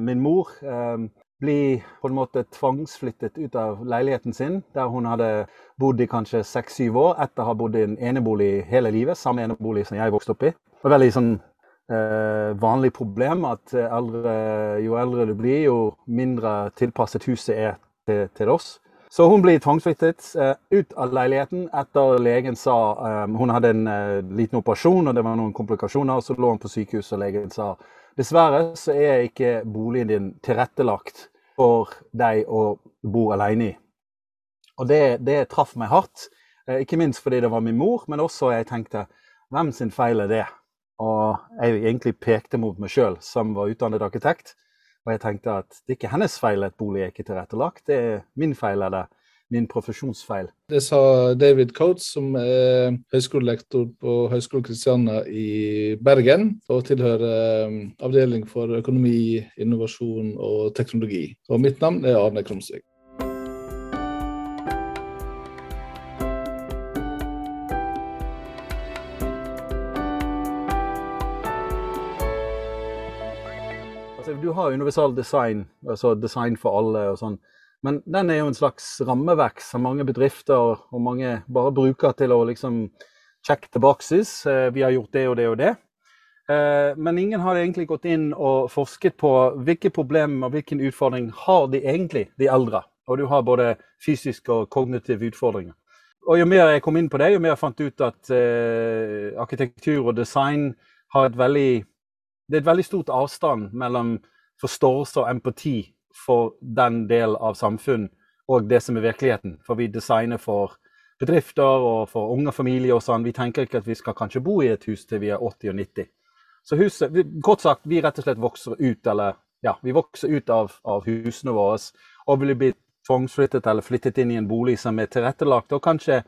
min mor eh, bli på en måte tvangsflyttet ut av leiligheten sin, der hun hadde bodd i kanskje seks-syv år etter å ha bodd i en enebolig hele livet. Samme enebolig som jeg vokste opp i. Det var veldig sånn eh, vanlig problem at eldre, jo eldre du blir, jo mindre tilpasset huset er til, til oss. Så hun blir tvangsflyttet uh, ut av leiligheten etter legen sa um, Hun hadde en uh, liten operasjon og det var noen komplikasjoner. Så lå hun på sykehus, og legen sa dessverre så er ikke boligen din tilrettelagt for deg å bo alene i. Og det, det traff meg hardt. Uh, ikke minst fordi det var min mor, men også jeg tenkte hvem sin feil er det? Og jeg egentlig pekte mot meg sjøl, som var utdannet arkitekt. Og jeg tenkte at det er ikke hennes feil at bolig er ikke tilrettelagt, det er min feil eller min profesjonsfeil. Det sa David Coates, som er høyskolelektor på Høgskolen Kristiania i Bergen, og tilhører um, avdeling for økonomi, innovasjon og teknologi. Og mitt navn er Arne Krumsvik. du har universal design, altså design for alle og sånn. Men den er jo en slags rammeverk som mange bedrifter og mange bare bruker til å liksom check the boxes. Eh, vi har gjort det og det og det. Eh, men ingen har egentlig gått inn og forsket på hvilke problemer og hvilken utfordring har de egentlig, de eldre. Og du har både fysiske og kognitive utfordringer. Og jo mer jeg kom inn på det, jo mer jeg fant ut at eh, arkitektur og design har et veldig Det er et veldig stort avstand mellom forståelse og empati for den del av samfunn og det som er virkeligheten. For vi designer for bedrifter og for unge familier og sånn. Vi tenker ikke at vi skal kanskje bo i et hus til vi er 80 og 90. Så huset, kort sagt, vi rett og slett vokser ut, eller ja, vi vokser ut av, av husene våre og vil bli tvangsflyttet eller flyttet inn i en bolig som er tilrettelagt og kanskje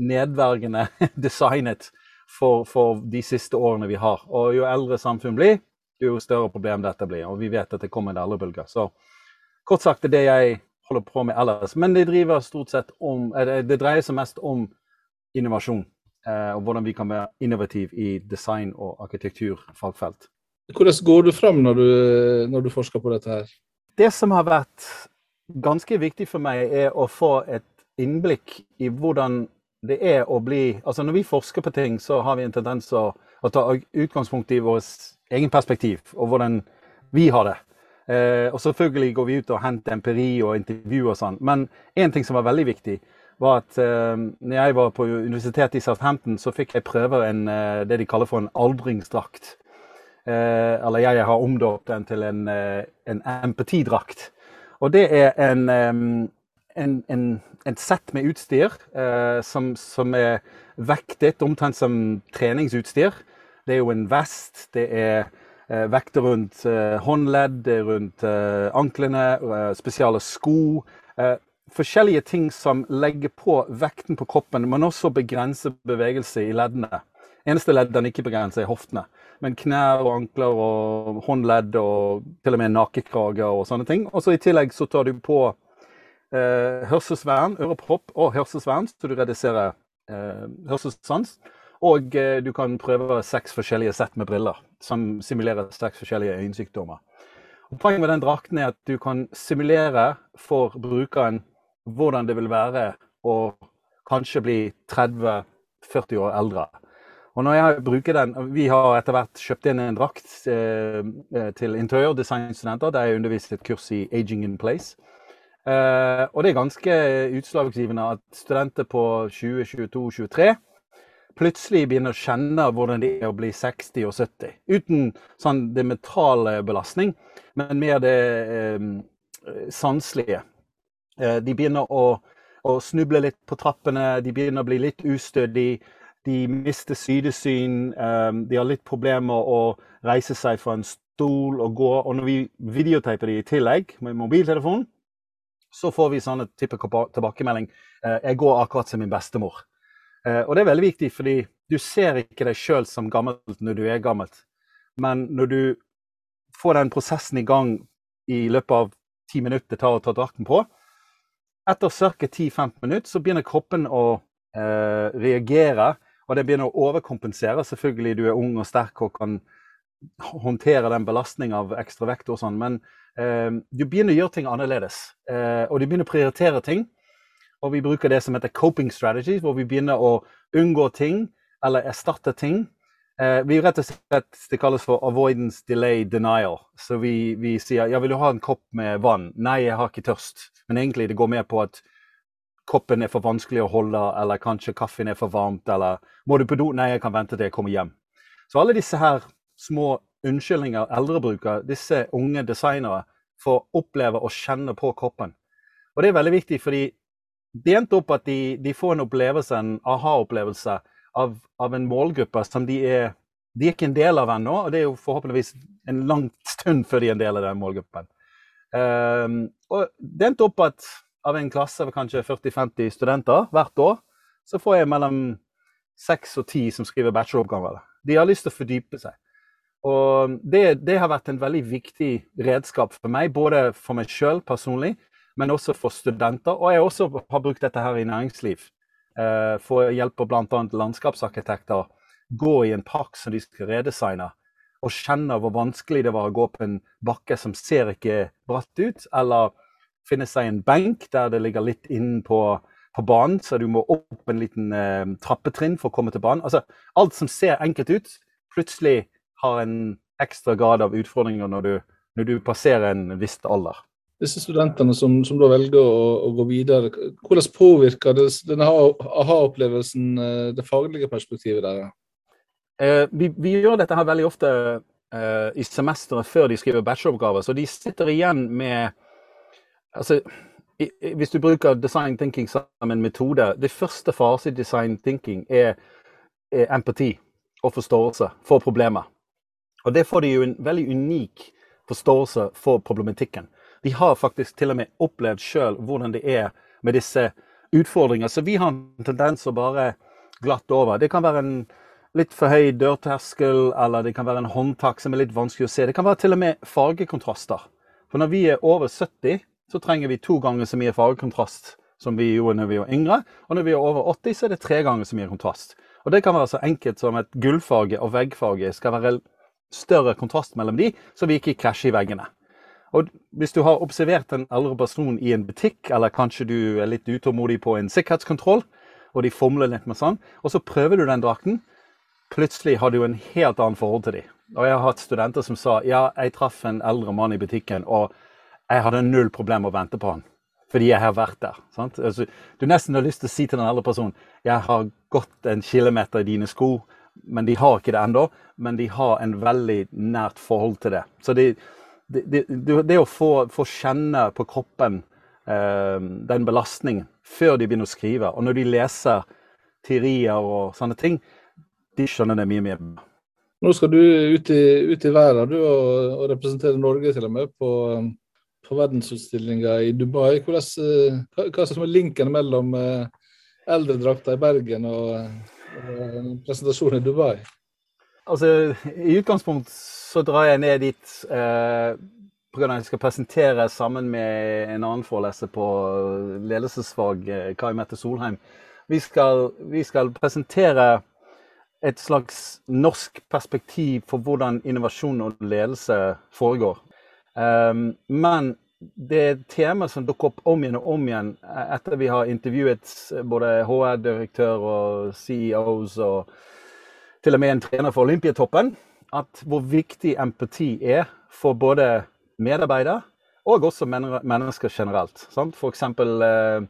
nedvergende designet for, for de siste årene vi har. Og jo eldre samfunn blir, jo større problem dette blir. Og vi vet at det kommer en eldrebølge. Så kort sagt det er det jeg holder på med ellers. Men det driver stort sett om eh, Det dreier seg mest om innovasjon. Eh, og hvordan vi kan være innovative i design- og arkitekturfagfelt. Hvordan går du fram når du, når du forsker på dette her? Det som har vært ganske viktig for meg, er å få et innblikk i hvordan det er å bli Altså når vi forsker på ting, så har vi en tendens til å, å ta utgangspunkt i vårt egen perspektiv og hvordan vi har det. Eh, og selvfølgelig går vi ut og henter empiri og intervju og sånn. Men én ting som var veldig viktig, var at eh, når jeg var på universitetet i Southampton, så fikk jeg prøve en, eh, det de kaller for en aldringsdrakt. Eh, eller jeg har omdåpt den til en, eh, en empatidrakt. Og det er en, en, en, et sett med utstyr eh, som, som er vektet omtrent som treningsutstyr. Det er jo en vest, det er eh, vekter rundt eh, håndledd, det er rundt eh, anklene, eh, spesiale sko. Eh, forskjellige ting som legger på vekten på kroppen, men også begrenser bevegelse i leddene. Eneste ledd den ikke begrenser, er hoftene. Men knær og ankler og håndledd og til og med nakekrage og sånne ting. Og så i tillegg så tar du på eh, hørselsvern, ørepropp og hørselsvern, så du reduserer hørselssans. Og eh, du kan prøve seks forskjellige sett med briller, som simulerer seks forskjellige øyensykdommer. Og poenget med den drakten er at du kan simulere for brukeren hvordan det vil være å kanskje bli 30-40 år eldre. Og når jeg bruker den, Vi har etter hvert kjøpt inn en drakt eh, eh til interiørdesignstudenter der jeg underviste et kurs i Aging in Place. Eh, og det er ganske utslagsgivende at studenter på 20, 22, 23 plutselig begynner å kjenne hvordan det er å bli 60 og 70. Uten sånn det mentale belastning, men mer det eh, sanselige. Eh, de begynner å, å, snuble litt på trappene, de begynner å bli litt ustødige. De mister sydesyn, eh, de har litt problemer å reise seg fra en stol og gå. Og når vi videotaper de i tillegg med mobiltelefon, så får vi sånne type tilbakemelding. Eh, jeg går akkurat som min bestemor. Eh, og det er veldig viktig, fordi du ser ikke deg sjøl som gammelt når du er gammelt. Men når du får den prosessen i gang i løpet av ti minutter tar å ta drakten på, etter ca. 10-15 minutter så begynner kroppen å eh, reagere, og det begynner å overkompensere. Selvfølgelig du er ung og sterk og kan håndtere den belastningen av ekstra vekt og sånn, men eh, du begynner å gjøre ting annerledes. Eh, og du begynner å prioritere ting. Og vi bruker det som heter coping strategies, hvor vi begynner å unngå ting eller erstatte ting. Eh, vi rett og slett, Det kalles for avoidance, delay, denial. Så vi, vi sier ja, vil du ha en kopp med vann? Nei, jeg har ikke tørst. Men egentlig det går mer på at koppen er for vanskelig å holde, eller kanskje kaffen er for varmt, eller må du på do? Nei, jeg kan vente til jeg kommer hjem. Så alle disse her små unnskyldninger eldre bruker, disse unge designere, får oppleve å kjenne på kroppen. Og det er veldig viktig, fordi det endte opp at de, de får en opplevelse, en aha-opplevelse av, av, en målgruppe som de er de er ikke en del av ennå, og det er jo forhåpentligvis en lang stund før de er en del av den målgruppen. Um, og det endte opp at av en klasse av kanskje 40-50 studenter hvert år, så får jeg mellom 6 og 10 som skriver bacheloroppgaver. De har lyst til å fordype seg. Og det, det, har vært en veldig viktig redskap for meg, både for meg sjøl personlig, men også for studenter. Og jeg også har brukt dette her i næringsliv. Eh, for å hjelpe bl.a. landskapsarkitekter gå i en park som de skal redesigne, og kjenne hvor vanskelig det var å gå på en bakke som ser ikke bratt ut, eller finne seg en benk der det ligger litt inn på, på banen, så du må opp en liten eh, trappetrinn for å komme til banen. Altså, alt som ser enkelt ut, plutselig har en ekstra grad av utfordringer når du, når du passerer en viss alder. Disse studentene som, som da velger å, å, gå videre, hvordan påvirker det, denne aha-opplevelsen eh, det faglige perspektivet der? Eh, vi, vi, gjør dette her veldig ofte eh, i semesteret før de skriver bacheloroppgaver. Så de sitter igjen med altså, i, Hvis du bruker design thinking som en metode Det første fase i design thinking er, er empati og forståelse for problemet. Og det får de jo en veldig unik forståelse for problematikken. De har faktisk til og med opplevd sjøl hvordan det er med disse utfordringer. Så vi har en tendens å bare glatte over. Det kan være en litt for høy dørterskel, eller det kan være en håndtak som er litt vanskelig å se. Det kan være til og med fargekontraster. For når vi er over 70, så trenger vi to ganger så mye fargekontrast som vi gjorde når vi var yngre. Og når vi er over 80, så er det tre ganger så mye kontrast. Og det kan være så enkelt som at gullfarge og veggfarge skal være større kontrast mellom de, så vi ikke krasjer i veggene. Og hvis du har observert en eldre person i en butikk, eller kanskje du er litt utålmodig på en sikkerhetskontroll, og de fomler litt med sånn, og så prøver du den drakten, plutselig har du en helt annen forhold til dem. Og jeg har hatt studenter som sa ja, jeg traff en eldre mann i butikken, og jeg hadde null problem å vente på han. Fordi jeg har vært der. Altså, du nesten har lyst til å si til den eldre personen jeg har gått en kilometer i dine sko, men de har ikke det ennå. Men de har en veldig nært forhold til det. Så det, det, det, det å få, få, kjenne på kroppen eh, den belastningen før de begynner å skrive, og når de leser teorier og sånne ting, de skjønner det mye mer. Nå skal du ut i, ut i verden du, og, og, representere Norge til og med på, på verdensutstillinga i Dubai. Hvordan, eh, hva, hva som er linken mellom eh, eldredrakta i Bergen og, og presentasjonen i Dubai? Altså, I utgangspunkt så drar jeg ned dit eh, pga. at jeg skal presentere sammen med en annen foreleser på ledelsesfag, eh, Kai Mette Solheim. Vi skal, vi skal, presentere et slags norsk perspektiv for hvordan innovasjon og ledelse foregår. Um, men det er et tema som dukker opp om igjen og om igjen etter vi har intervjuet både HR-direktør og CEOs og til og med en trener for Olympiatoppen, at hvor viktig empati er for både medarbeidere og også mennesker generelt. Sant? For eksempel, eh,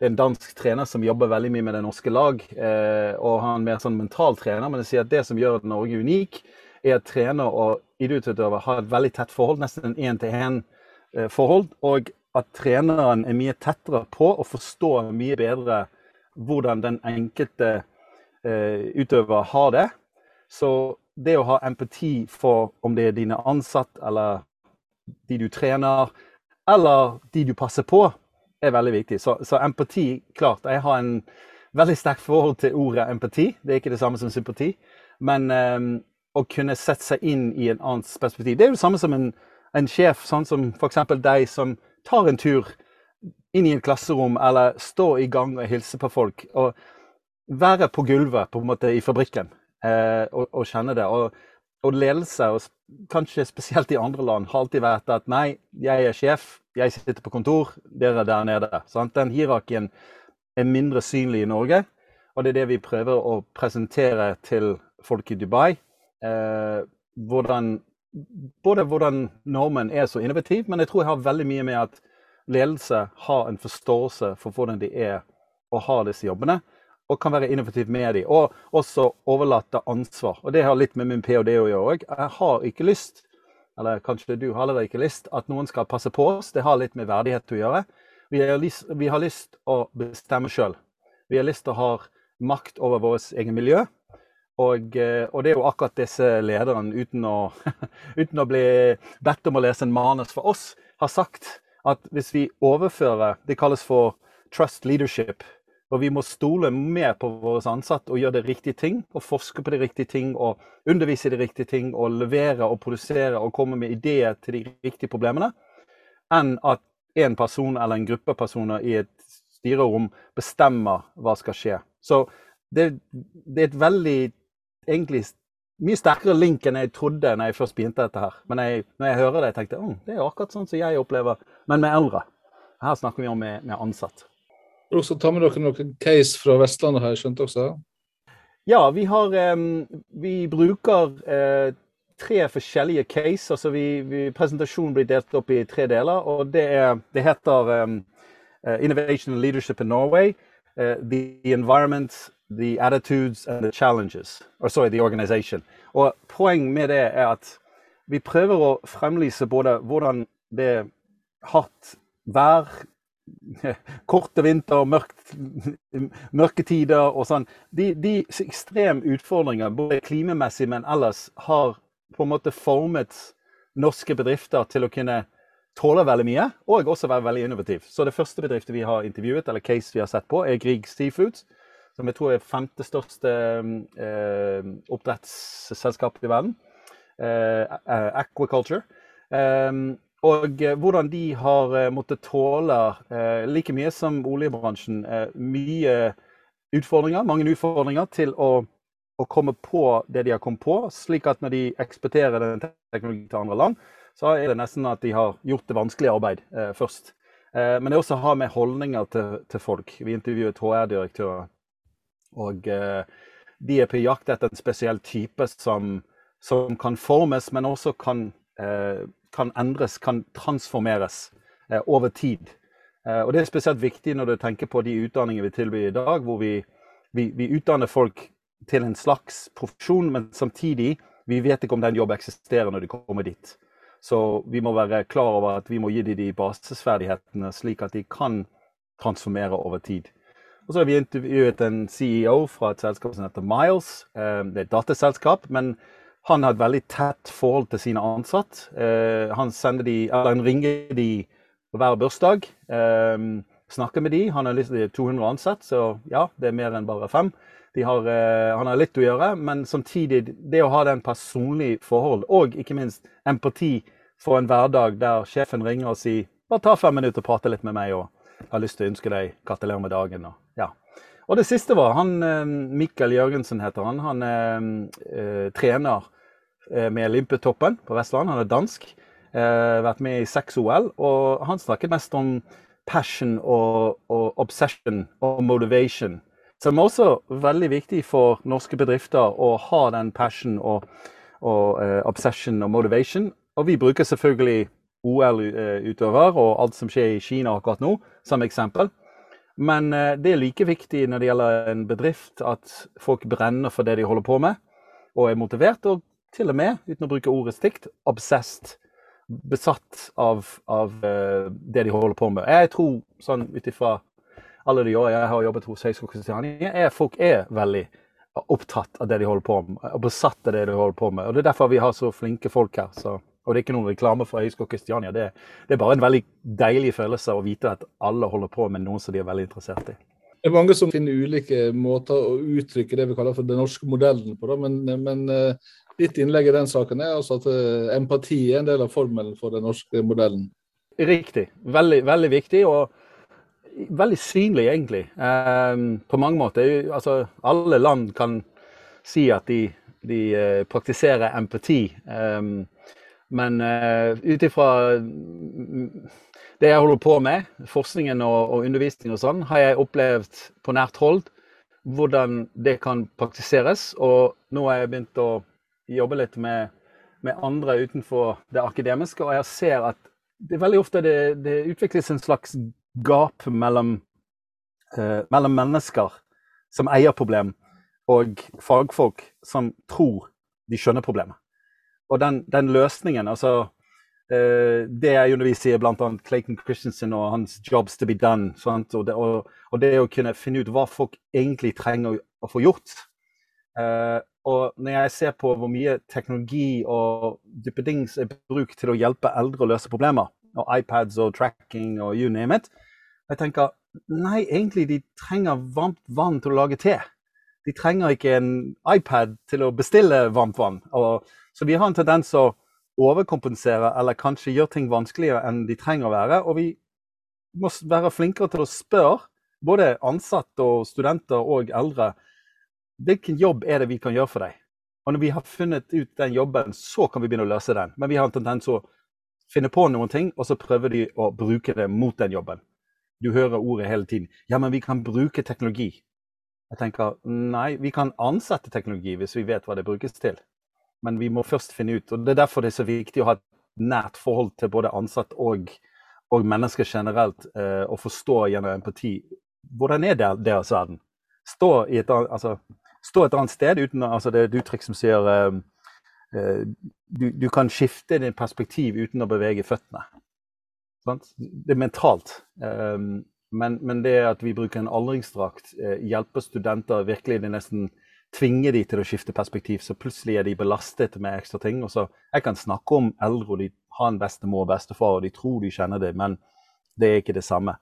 det er en dansk trener som jobber veldig mye med det norske lag. Eh, og har en mer sånn mental trener, men det sier at det som gjør Norge unik, er at trener og idrettsutøver har et veldig tett forhold, nesten en én-til-én-forhold. Eh, og at treneren er mye tettere på å forstå mye bedre hvordan den enkelte Eh, utøver har det. Så det å ha empati for om det er dine ansatte eller de du trener, eller de du passer på, er veldig viktig. Så, så empati, klart. Jeg har en veldig sterkt forhold til ordet empati. Det er ikke det samme som sympati. Men um, å kunne sette seg inn i en annens perspektiv Det er jo det samme som en, en sjef, sånn som f.eks. deg, som tar en tur inn i en klasserom eller står i gang og hilser på folk. Og være på gulvet på en måte i fabrikken eh, og, å, kjenne det. Og, og ledelse, og kanskje spesielt i andre land, har alltid vært at nei, jeg er sjef, jeg sitter på kontor, dere er der nede. Sant? Den hierarkien er mindre synlig i Norge, og det er det vi prøver å presentere til folk i Dubai. Eh, hvordan, både hvordan normen er så innovativ, men jeg tror jeg har veldig mye med at ledelse har en forståelse for hvordan de er å ha disse jobbene og kan være innovativ med dem. Og også overlate ansvar. Og det har litt med min ph.d. å gjøre òg. Jeg har ikke lyst, eller kanskje du har heller ikke lyst, at noen skal passe på oss. Det har litt med verdighet å gjøre. Vi har lyst, vi har lyst å bestemme sjøl. Vi har lyst til å ha makt over vårt eget miljø. Og, eh, og, det er jo akkurat disse lederne, uten å, uten å bli bedt om å lese en manus for oss, har sagt at hvis vi overfører Det kalles for trust leadership og vi må stole mer på våre ansatte og gjøre de riktige ting. Og forske på de riktige ting og undervise i de riktige ting og levere og produsere og komme med ideer til de riktige problemene. Enn at en person eller en gruppe personer i et styrerom bestemmer hva skal skje. Så det, det er et veldig egentlig mye sterkere link enn jeg trodde når jeg først begynte dette her. Men jeg, når jeg hører det, jeg tenkte jeg det er akkurat sånn som jeg opplever, men med eldre. Her snakker vi om med, med ansatt. Dere også ta med dere noen case fra Vestlandet, har jeg skjønt også? Ja, vi, har, vi bruker eh, tre forskjellige case. altså vi, vi, Presentasjonen blir delt opp i tre deler. og Det, er, det heter um, Innovation and Leadership in Norway. Uh, the environment, the attitudes and the challenges. Or sorry, the organization. Og Poeng med det er at vi prøver å fremlyse både hvordan det hardt vær korte vinter, mørkt, mørke tider og sånn. De, de ekstreme utfordringer, både klimamessig, men ellers, har på en måte formet norske bedrifter til å kunne tåle veldig mye, og også være veldig innovativ. Så det første bedriftet vi har intervjuet, eller case vi har sett på, er Grieg Seafoods. Som jeg tror er femte største eh, oppdrettsselskap i verden. Eh, aquaculture. Um, og eh, hvordan de har eh, måttet tåle, eh, like mye som oljebransjen, mye utfordringer, mange utfordringer til å, å, komme på det de har kommet på, slik at når de eksporterer den teknologien til andre land, så er det nesten at de har gjort det vanskelige arbeid først. Men det også har med holdninger til, til folk. Vi intervjuet HR-direktører, og de er på jakt etter en spesiell type som, som kan formes, men også kan kan endres, kan transformeres eh, over tid. Eh, og Det er spesielt viktig når du tenker på de utdanningene vi tilbyr i dag, hvor vi, vi, vi utdanner folk til en slags profesjon, men samtidig vi vet ikke om den jobben eksisterer når de kommer dit. Så vi må være klar over at vi må gi dem de basisferdighetene, slik at de kan transformere over tid. Og så har vi intervjuet en CEO fra et selskap som heter Miles. Eh, det er et dataselskap. men han har et veldig tett forhold til sine ansatte. Eh, han, de, han, ringer de på hver bursdag, eh, snakker med de. Han har 200 ansatte, så ja, det er mer enn bare fem. Har, eh, han har litt å gjøre, men samtidig det å ha den personlige forhold, og ikke minst empati for en hverdag der sjefen ringer og sier bare ta fem minutter og prate litt med meg, og har lyst til å ønske deg gratulerer med dagen. Og. Og det siste var han Mikael Mikkel Jørgensen heter han. Han er eh, trener Eh, med Limpetoppen på Vestland. Han er dansk. Eh, vært med i seks OL. Og han snakket mest om passion og, og obsession og motivation. Som er også veldig viktig for norske bedrifter å ha den passion og, og uh, obsession og motivation. Og vi bruker selvfølgelig OL-utøver og alt som skjer i Kina akkurat nå, som eksempel. Men uh, det er like viktig når det gjelder en bedrift, at folk brenner for det de holder på med, og er motivert. Og til og med, uten å bruke ordet stygt, obsessed. Besatt av, av uh, det de holder på med. Jeg tror, sånn ut ifra alle de år jeg har jobbet hos Høgskolen Kristiania, er folk er veldig opptatt av det de holder på med, og besatt av det de holder på med. Og Det er derfor vi har så flinke folk her. Så. Og det er ikke noen reklame for Høgskolen Kristiania. Det, det, er bare en veldig deilig følelse å vite at alle holder på med noe som de er veldig interessert i. Det er mange som finner ulike måter å uttrykke det vi kaller for den norske modellen på. Da. Men, men eh, Ditt innlegg i den saken er altså at eh, empati er en del av formelen for den norske modellen. Riktig. Veldig, veldig viktig, og veldig synlig, egentlig. Um, på mange måter. Altså, alle land kan si at de de praktiserer empati. Men uh, ut ifra det jeg holder på med, forskningen og, og undervisning og sånn, har jeg opplevd på nært hold hvordan det kan praktiseres. Og nå har jeg begynt å jobbe litt med, med andre utenfor det akademiske, og jeg ser at det veldig ofte det, det utvikles en slags gap mellom, uh, mellom mennesker som eier problem, og fagfolk som tror de skjønner problemet. Og den, den løsningen, altså Uh, det jeg underviser sier bl.a. Clayton Christensen og hans 'Jobs to be done'. Og det, og, og, det, å kunne finne ut hva folk egentlig trenger å, å få gjort. Uh, og når jeg ser på hvor mye teknologi og duppedings er brukt til å hjelpe eldre å løse problemer, og iPads og tracking og you name it, jeg tenker nei, egentlig de trenger varmt vann til å lage te. De trenger ikke en iPad til å bestille varmt vann. Og, så vi har en tendens å overkompensere eller kanskje gjøre ting vanskeligere enn de trenger å være. Og vi må være flinkere til å spørre både ansatte og studenter og eldre hvilken jobb er det vi kan gjøre for deg. Og når vi har funnet ut den jobben, så kan vi begynne å løse den. Men vi har en tendens å finne på noen ting, og så prøver de å bruke det mot den jobben. Du hører ordet hele tiden. Ja, men vi kan bruke teknologi. Jeg tenker nei, vi kan ansette teknologi hvis vi vet hva det brukes til men vi må først finne ut. og Det er derfor det er så viktig å ha et nært forhold til både ansatt og, og mennesker generelt, eh, og forstå gjennom empati hvordan er deres verden. Stå, i et, altså, stå et annet sted uten altså Det er et uttrykk som sier eh, eh, du, du, kan skifte din perspektiv uten å bevege føttene. Sant? Det er mentalt. Eh, men, men, det at vi bruker en aldringsdrakt, eh, hjelper studenter virkelig det nesten tvinge de til å skifte perspektiv, så plutselig er de belastet med ekstra ting. Og så, Jeg kan snakke om eldre, og de har en bestemor og bestefar, og de tror de kjenner det, men det er ikke det samme.